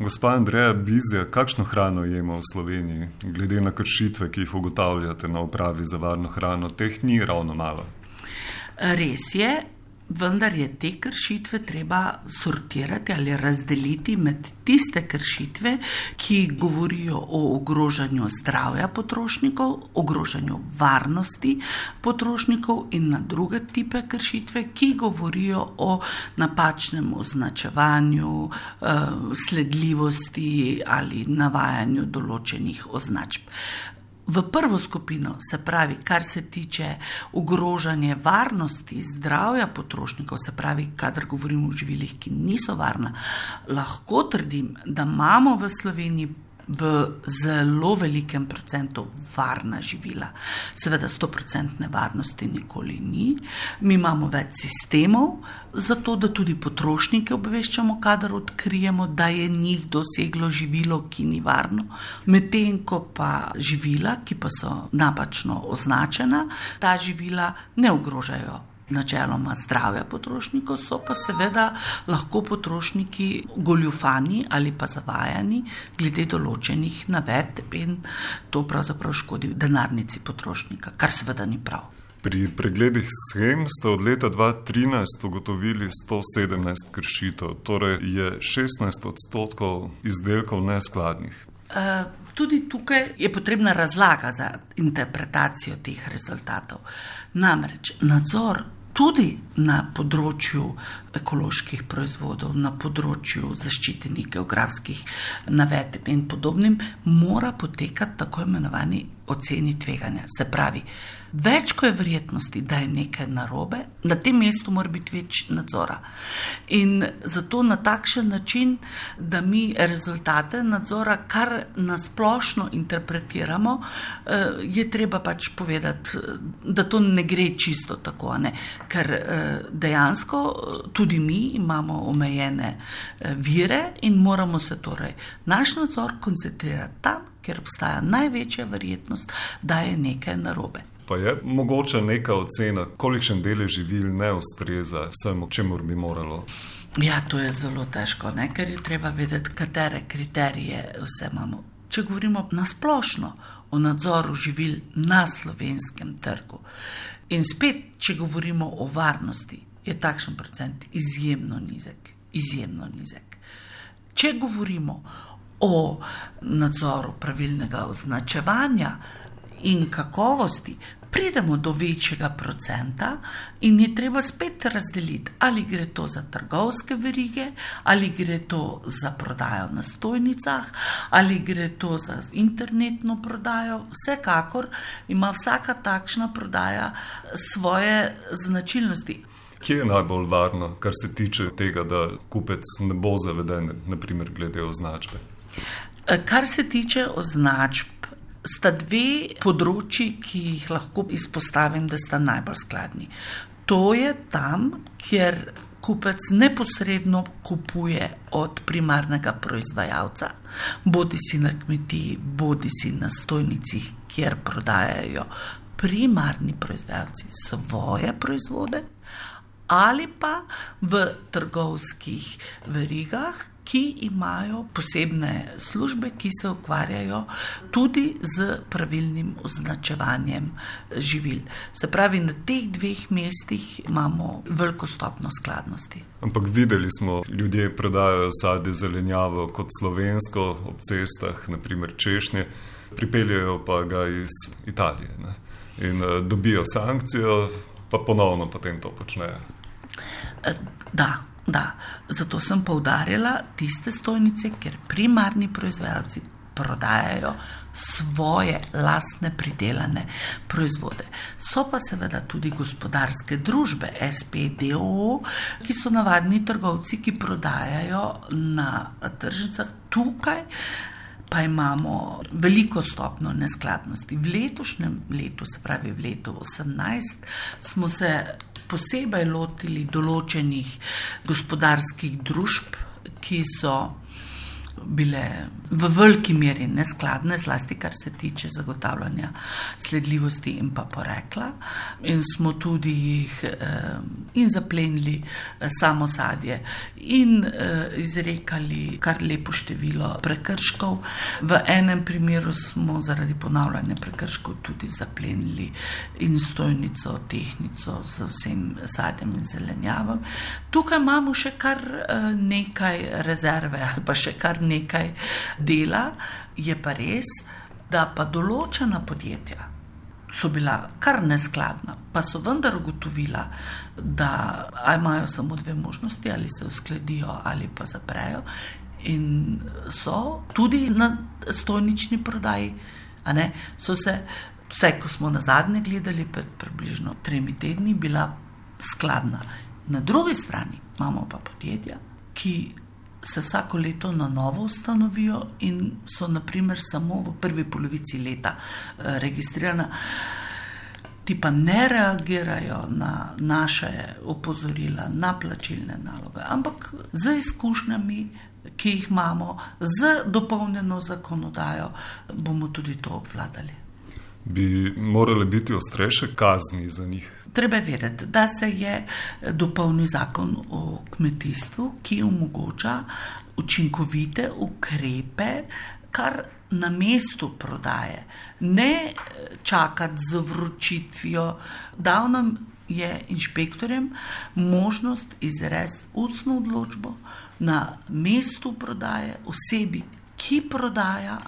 Gospa Andreja Bizja, kakšno hrano jemo v Sloveniji, glede na kršitve, ki jih ugotavljate na upravi za varno hrano, teh ni ravno malo? Res je, vendar je te kršitve treba sortirati ali razdeliti med tiste kršitve, ki govorijo o ogrožanju zdravja potrošnikov, ogrožanju varnosti potrošnikov in na druge tipe kršitve, ki govorijo o napačnem označevanju, eh, sledljivosti ali navajanju določenih označb. V prvo skupino, se pravi, kar se tiče ogrožanja varnosti, zdravja potrošnikov, se pravi, kadar govorimo o živilih, ki niso varna, lahko trdim, da imamo v Sloveniji v zelo velikem procentu varna živila. Seveda, sto procentne varnosti nikoli ni. Mi imamo več sistemov, zato da tudi potrošnike obveščamo, kadar odkrijemo, da je njih doseglo živilo, ki ni varno. Medtem ko pa živila, ki pa so napačno označena, ta živila ne ogrožajo načeloma zdravja potrošnikov, so pa seveda lahko potrošniki goljufani ali pa zavajani glede določenih navedb in to pravzaprav škodi denarnici potrošnika, kar seveda ni prav. Pri pregledih schem ste od leta 2013 ugotovili 117 kršitev, torej je 16 odstotkov izdelkov neskladnih. Uh, tudi tukaj je potrebna razlaga za interpretacijo teh rezultatov. Namreč nadzor tudi na področju ekoloških proizvodov, na področju zaščitenih geografskih navedb in podobnim, mora potekati tako imenovani oceni tveganja. Se pravi, več ko je verjetnosti, da je nekaj narobe, na tem mestu mora biti več nadzora. In zato na takšen način, da mi rezultate nadzora kar nasplošno interpretiramo, eh, je treba pač povedati, da to ne gre čisto tako, ne? ker eh, dejansko tudi mi imamo omejene eh, vire in moramo se torej naš nadzor koncentrirati tam, ker obstaja največja verjetnost, da je nekaj narobe. Pa je mogoče neka ocena, kolikšen del živil ne ustreza vsemu, čemu bi moralo? Ja, to je zelo težko, ne? ker je treba vedeti, katere kriterije vse imamo. Če govorimo na splošno o nadzoru živil na slovenskem trgu in spet, če govorimo o varnosti, je takšen procent izjemno nizek. Izjemno nizek. Če govorimo o nadzoru pravilnega označevanja in kakovosti, pridemo do večjega procenta in je treba spet razdeliti, ali gre to za trgovske verige, ali gre to za prodajo na stojnicah, ali gre to za internetno prodajo. Vsekakor ima vsaka takšna prodaja svoje značilnosti. Kje je najbolj varno, kar se tiče tega, da kupec ne bo zaveden, naprimer glede označbe? Kar se tiče označb, sta dve področji, ki jih lahko izpostavim, da sta najbolj skladni. To je tam, kjer kupec neposredno kupuje od primarnega proizvajalca, bodi si na kmetiji, bodi si na stojnicah, kjer prodajajo primarni proizvajalci svoje proizvode, ali pa v trgovskih verigah, ki imajo posebne službe, ki se ukvarjajo tudi z pravilnim označevanjem živil. Se pravi, na teh dveh mestih imamo veliko stopno skladnosti. Ampak videli smo, ljudje prodajajo sadje zelenjavo kot slovensko ob cestah, naprimer češnje, pripeljajo pa ga iz Italije ne? in uh, dobijo sankcijo, pa ponovno potem to počnejo. Eh, da, Da, zato sem poudarjala tiste stojnice, ker primarni proizvajalci prodajajo svoje lastne pridelane proizvode. So pa seveda tudi gospodarske družbe, SPDO, ki so navadni trgovci, ki prodajajo na tržnicah tukaj. Pa imamo veliko stopno neskladnosti. V letošnjem letu, se pravi v letu 2018, smo se posebej lotili določenih gospodarskih družb, ki so bile v veliki meri neskladne, zlasti kar se tiče zagotavljanja sledljivosti in pa porekla. In smo tudi jih in zaplenili eh, samo sadje in eh, izrekali kar lepo število prekrškov. V enem primeru smo zaradi ponavljanja prekrškov tudi zaplenili in stojnico, tehnico z vsem sadjem in zelenjavom. Tukaj imamo še kar eh, nekaj rezerve ali pa še kar nekaj dela, je pa res, da pa določena podjetja so bila kar neskladna, pa so vendar ugotovila, da imajo samo dve možnosti, ali se uskladijo ali pa zaprejo. In so tudi na stojnični prodaji, so se, vse, ko smo na zadnje gledali, pred približno tremi tedni, bila skladna. Na drugi strani imamo pa podjetja, ki se vsako leto na novo ustanovijo in so naprimer samo v prvi polovici leta eh, registrirana. Ti pa ne reagirajo na naše opozorila, na plačilne naloge, ampak z izkušnjami, ki jih imamo, z dopolnjeno zakonodajo, bomo tudi to obvladali. Bi morale biti ostrejše kazni za njih? Treba je vedeti, da se je dopolnil zakon o kmetijstvu, ki omogoča učinkovite ukrepe, kar na mestu prodaje, ne čakati z vročitvijo. Dal nam je inšpektorjem možnost izresti ustno odločbo na mestu prodaje osebi, ki prodaja,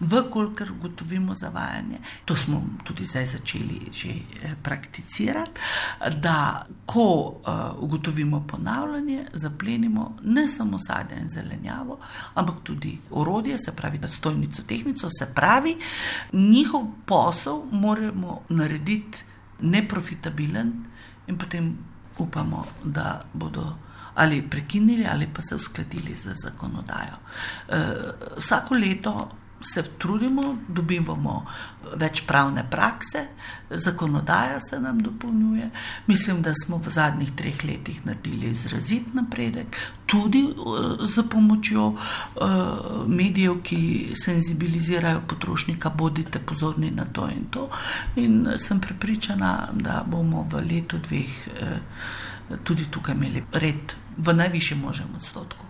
vkolikor ugotovimo zavajanje. To smo tudi zdaj začeli že eh, prakticirati, da ko uh, ugotovimo ponavljanje, zaplenimo ne samo sadje in zelenjavo, ampak tudi orodje, se pravi, da stojnico, tehnico, se pravi, njihov posel moramo narediti neprofitabilen in potem upamo, da bodo ali prekinili ali pa se uskladili z zakonodajo. E, vsako leto se trudimo, dobivamo več pravne prakse, zakonodaja se nam dopolnjuje. Mislim, da smo v zadnjih treh letih naredili izrazit napredek, tudi z pomočjo medijev, ki senzibilizirajo potrošnika, bodite pozorni na to in to. In sem prepričana, da bomo v letu dveh tudi tukaj imeli red v najvišjem možnem odstotku.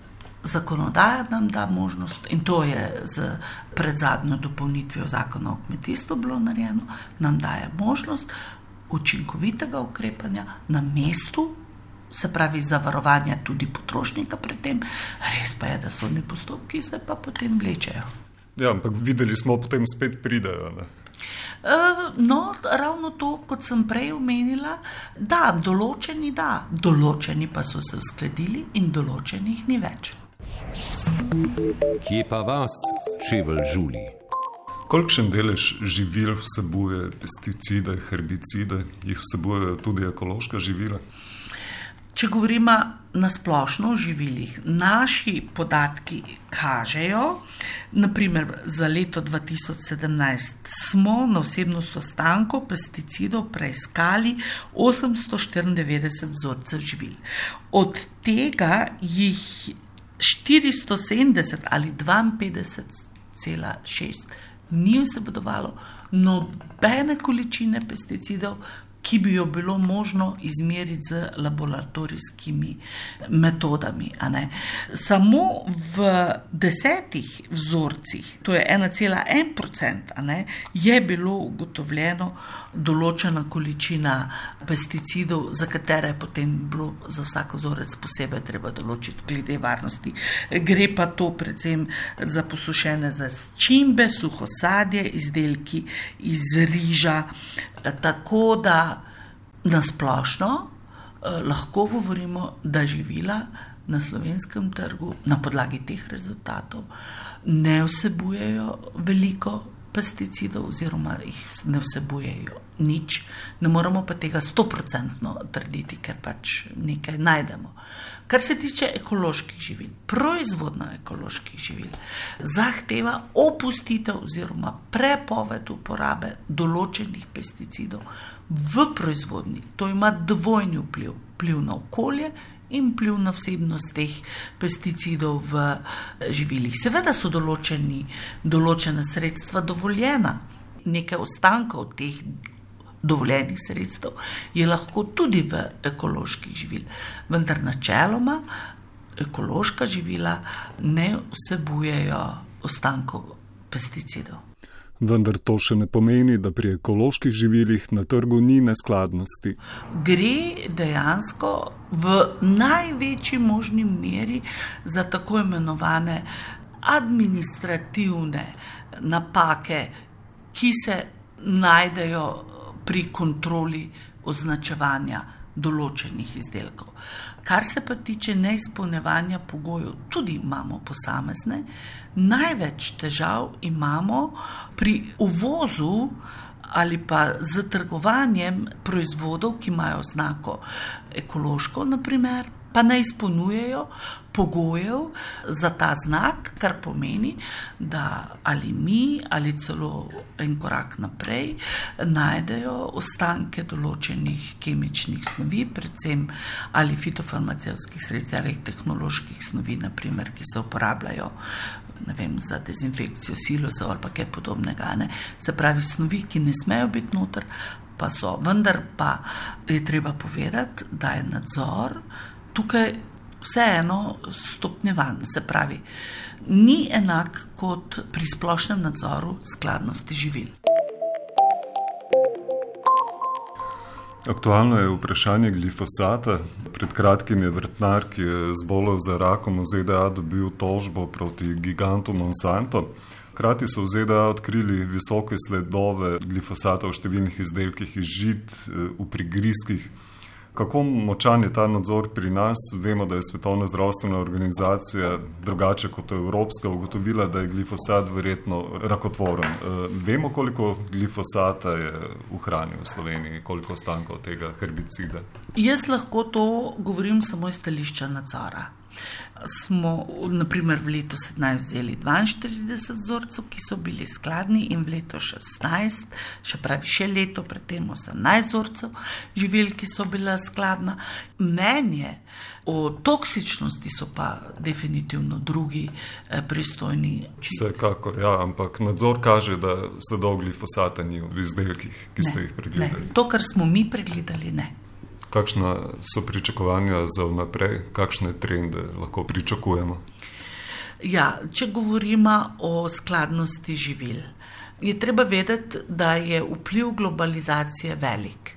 Zakonodaja nam da možnost, in to je z predzadnjo dopolnitvijo zakona o kmetijstvu bilo narejeno, nam daje možnost učinkovitega ukrepanja na mestu, se pravi, zavarovanja tudi potrošnika pred tem. Res pa je, da so ne postopki, se pa potem vlečejo. Ja, ampak videli smo, potem spet pridejo. Ne? Eh, no, ravno to, kot sem prej omenila, da določeni da, določeni pa so se uskladili in določenih ni več. Kje pa vas, čevelj žuli? Kolikšen delež živil vsebuje pesticide, herbicide, jih vsebujejo tudi ekološka živila? Če govorimo na splošno o živilih, naši podatki kažejo, naprimer za leto 2017 smo na osebno sostanko pesticidov preiskali 894 vzorcev živil. Od tega jih 470 ali 52,6 ni vsebovalo nobene količine pesticidov, ki bi jo bilo možno izmeriti z laboratorijskimi metodami. Samo v desetih vzorcih, to je 1,1 procent, je bilo ugotovljeno določena količina pesticidov, za katere je potem bilo za vsak vzorec posebej treba določiti glede varnosti. Gre pa to predvsem za posušene začimbe, suhosadje, izdelki iz riža, tako da nasplošno eh, lahko govorimo, da živila na slovenskem trgu na podlagi teh rezultatov ne vsebujejo veliko pesticidov, oziroma jih ne vsebujejo nič, ne moremo pa tega stoprocentno trditi, ker pač nekaj najdemo. Kar se tiče ekoloških živil, proizvodna ekoloških živil zahteva opustitev oziroma prepoved uporabe določenih pesticidov v proizvodni. To ima dvojni vpliv, vpliv na okolje in vpliv na vsebnost teh pesticidov v živilih. Seveda so določeni, določena sredstva dovoljena, nekaj ostankov teh dovoljenih sredstev je lahko tudi v ekoloških živil, vendar načeloma ekološka živila ne vsebujejo ostankov pesticidov. Vendar to še ne pomeni, da pri ekoloških živilih na trgu ni neskladnosti. Gre dejansko v največji možni meri za tako imenovane administrativne napake, ki se najdejo pri kontroli označevanja določenih izdelkov. Kar se pa tiče neizpolnevanja pogojev, tudi imamo posamezne. Največ težav imamo pri uvozu ali pa z trgovanjem proizvodov, ki imajo znako ekološko, naprimer, pa ne izpolnjujejo pogojev za ta znak, kar pomeni, da ali mi, ali celo en korak naprej, najdejo ostanke določenih kemičnih snovi, predvsem ali fitofarmacevskih sredstev ali tehnoloških snovi, naprimer, ki se uporabljajo. Vem, za dezinfekcijo silosov ali kaj podobnega. Ne? Se pravi, snovi, ki ne smejo biti noter, pa so. Vendar pa je treba povedati, da je nadzor tukaj vseeno stopnjevan, se pravi, ni enak kot pri splošnem nadzoru skladnosti živil. Aktualno je vprašanje glifosata. Pred kratkim je vrtnar, ki je zbolel za rakom v ZDA, dobil tožbo proti gigantu Monsanto. Hkrati so v ZDA odkrili visoke sledove glifosata v številnih izdelkih iz žit, eh, v prigrizkih. Kako močan je ta nadzor pri nas? Vemo, da je Svetovna zdravstvena organizacija, drugače kot Evropska, ugotovila, da je glifosat verjetno rakotvoren. Eh, vemo, koliko glifosata je v hrani v Sloveniji, koliko ostankov tega herbicida. Jaz lahko to govorim samo iz stališča nadzora smo naprimer, v letu 17 vzeli 42 vzorcev, ki so bili skladni, in v letu 16, še pravi še leto predtem, 18 vzorcev živil, ki so bila skladna. Mnenje o toksičnosti so pa definitivno drugi eh, pristojni. Vsekakor, ja, ampak nadzor kaže, da se dolgi fosata ni v izdelkih, ki ne, ste jih pregledali. Ne. To, kar smo mi pregledali, ne kakšna so pričakovanja za vnaprej, kakšne trende lahko pričakujemo? Ja, če govorimo o skladnosti živil, je treba vedeti, da je vpliv globalizacije velik.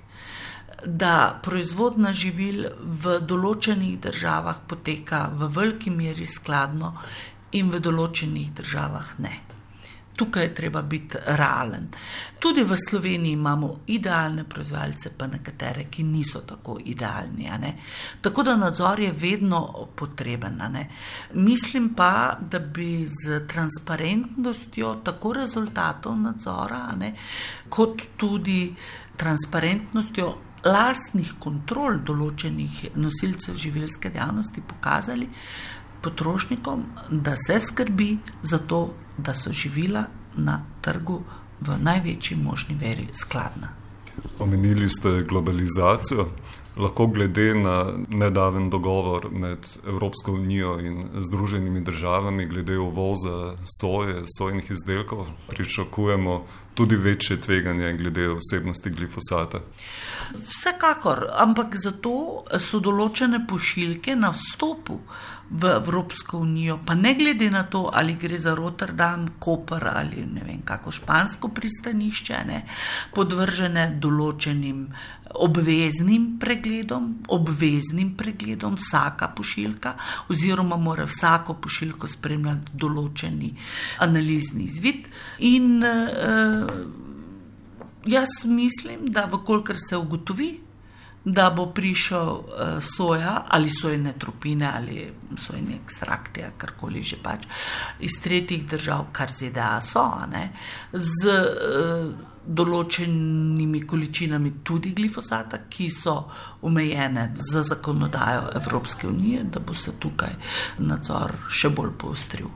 Da proizvodna živil v določenih državah poteka v veliki meri skladno, in v določenih državah ne tukaj je treba biti realen. Tudi v Sloveniji imamo idealne proizvajalce, pa nekatere, ki niso tako idealni. Tako da nadzor je vedno potreben. Mislim pa, da bi z transparentnostjo tako rezultatov nadzora, ne, kot tudi transparentnostjo. Lastnih kontrol določenih nosilcev živilske dejavnosti pokazali potrošnikom, da se skrbi za to, da so živila na trgu v največji možni veri skladna. Omenili ste globalizacijo. Lahko glede na nedaven dogovor med Evropsko unijo in Združenimi državami glede uvoza soje, sojnih izdelkov, pričakujemo tudi večje tveganje glede osebnosti glifosata. Vsekakor, ampak zato so določene pošiljke na vstopu v Evropsko unijo, pa ne glede na to, ali gre za Rotterdam, Koper ali ne vem, kako špansko pristanišče, ne, podvržene določenim obveznim pregledom, obveznim pregledom vsaka pošiljka, oziroma mora vsako pošiljko spremljati določeni analizni izvid. In uh, jaz mislim, da vkolikor se ugotovi, da bo prišel uh, soja ali sojne tropine ali sojne ekstrakte, karkoli že pač iz tretjih držav, kar ZDA so, ne, z uh, določenimi količinami tudi glifosata, ki so omejene za zakonodajo Evropske unije, da bo se tukaj nadzor še bolj poostril.